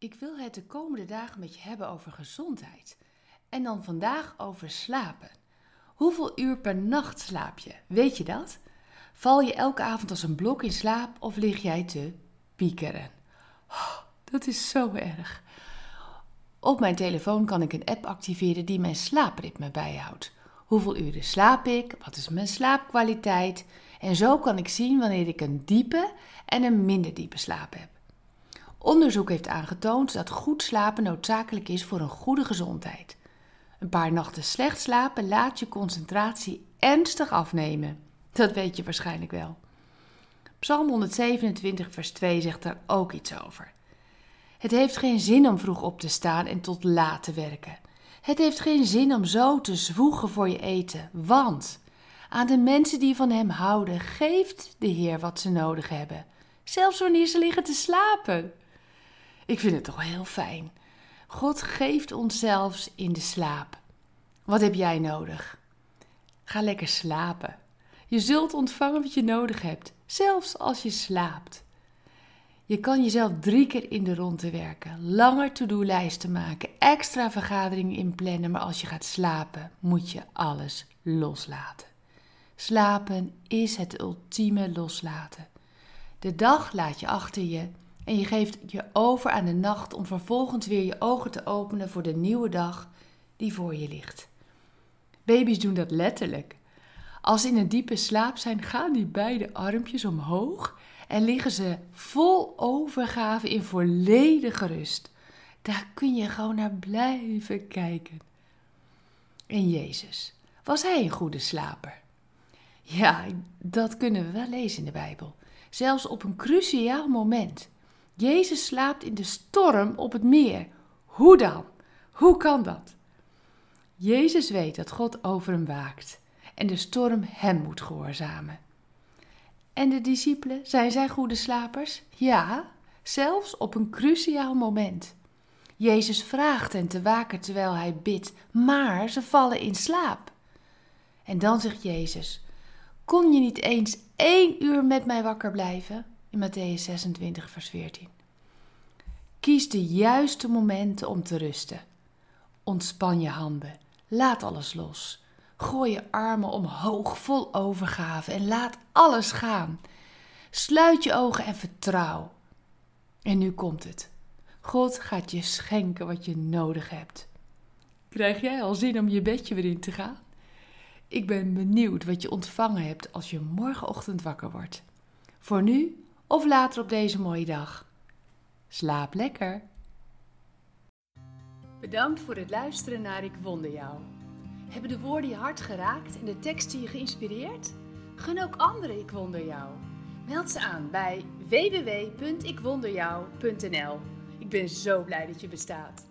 Ik wil het de komende dagen met je hebben over gezondheid. En dan vandaag over slapen. Hoeveel uur per nacht slaap je? Weet je dat? Val je elke avond als een blok in slaap of lig jij te piekeren? Oh, dat is zo erg. Op mijn telefoon kan ik een app activeren die mijn slaapritme bijhoudt. Hoeveel uren slaap ik? Wat is mijn slaapkwaliteit? En zo kan ik zien wanneer ik een diepe en een minder diepe slaap heb. Onderzoek heeft aangetoond dat goed slapen noodzakelijk is voor een goede gezondheid. Een paar nachten slecht slapen laat je concentratie ernstig afnemen. Dat weet je waarschijnlijk wel. Psalm 127, vers 2 zegt daar ook iets over. Het heeft geen zin om vroeg op te staan en tot laat te werken. Het heeft geen zin om zo te zwoegen voor je eten, want aan de mensen die van hem houden geeft de Heer wat ze nodig hebben, zelfs wanneer ze liggen te slapen. Ik vind het toch heel fijn. God geeft ons zelfs in de slaap. Wat heb jij nodig? Ga lekker slapen. Je zult ontvangen wat je nodig hebt, zelfs als je slaapt. Je kan jezelf drie keer in de ronde werken, langer to-do-lijsten maken, extra vergaderingen inplannen, maar als je gaat slapen, moet je alles loslaten. Slapen is het ultieme loslaten. De dag laat je achter je en je geeft je over aan de nacht om vervolgens weer je ogen te openen voor de nieuwe dag die voor je ligt. Baby's doen dat letterlijk. Als ze in een diepe slaap zijn, gaan die beide armpjes omhoog en liggen ze vol overgave in volledige rust. Daar kun je gewoon naar blijven kijken. En Jezus, was hij een goede slaper? Ja, dat kunnen we wel lezen in de Bijbel. Zelfs op een cruciaal moment. Jezus slaapt in de storm op het meer. Hoe dan? Hoe kan dat? Jezus weet dat God over hem waakt en de storm hem moet gehoorzamen. En de discipelen, zijn zij goede slapers? Ja, zelfs op een cruciaal moment. Jezus vraagt hen te waken terwijl hij bidt, maar ze vallen in slaap. En dan zegt Jezus: Kon je niet eens één uur met mij wakker blijven? In Matthäus 26, vers 14. Kies de juiste momenten om te rusten. Ontspan je handen. Laat alles los. Gooi je armen omhoog vol overgave en laat alles gaan. Sluit je ogen en vertrouw. En nu komt het. God gaat je schenken wat je nodig hebt. Krijg jij al zin om je bedje weer in te gaan? Ik ben benieuwd wat je ontvangen hebt als je morgenochtend wakker wordt. Voor nu of later op deze mooie dag. Slaap lekker. Bedankt voor het luisteren naar Ik Wonder Jou. Hebben de woorden je hart geraakt en de teksten je geïnspireerd? Gun ook anderen Ik Wonder Jou. Meld ze aan bij www.ikwonderjou.nl. Ik ben zo blij dat je bestaat.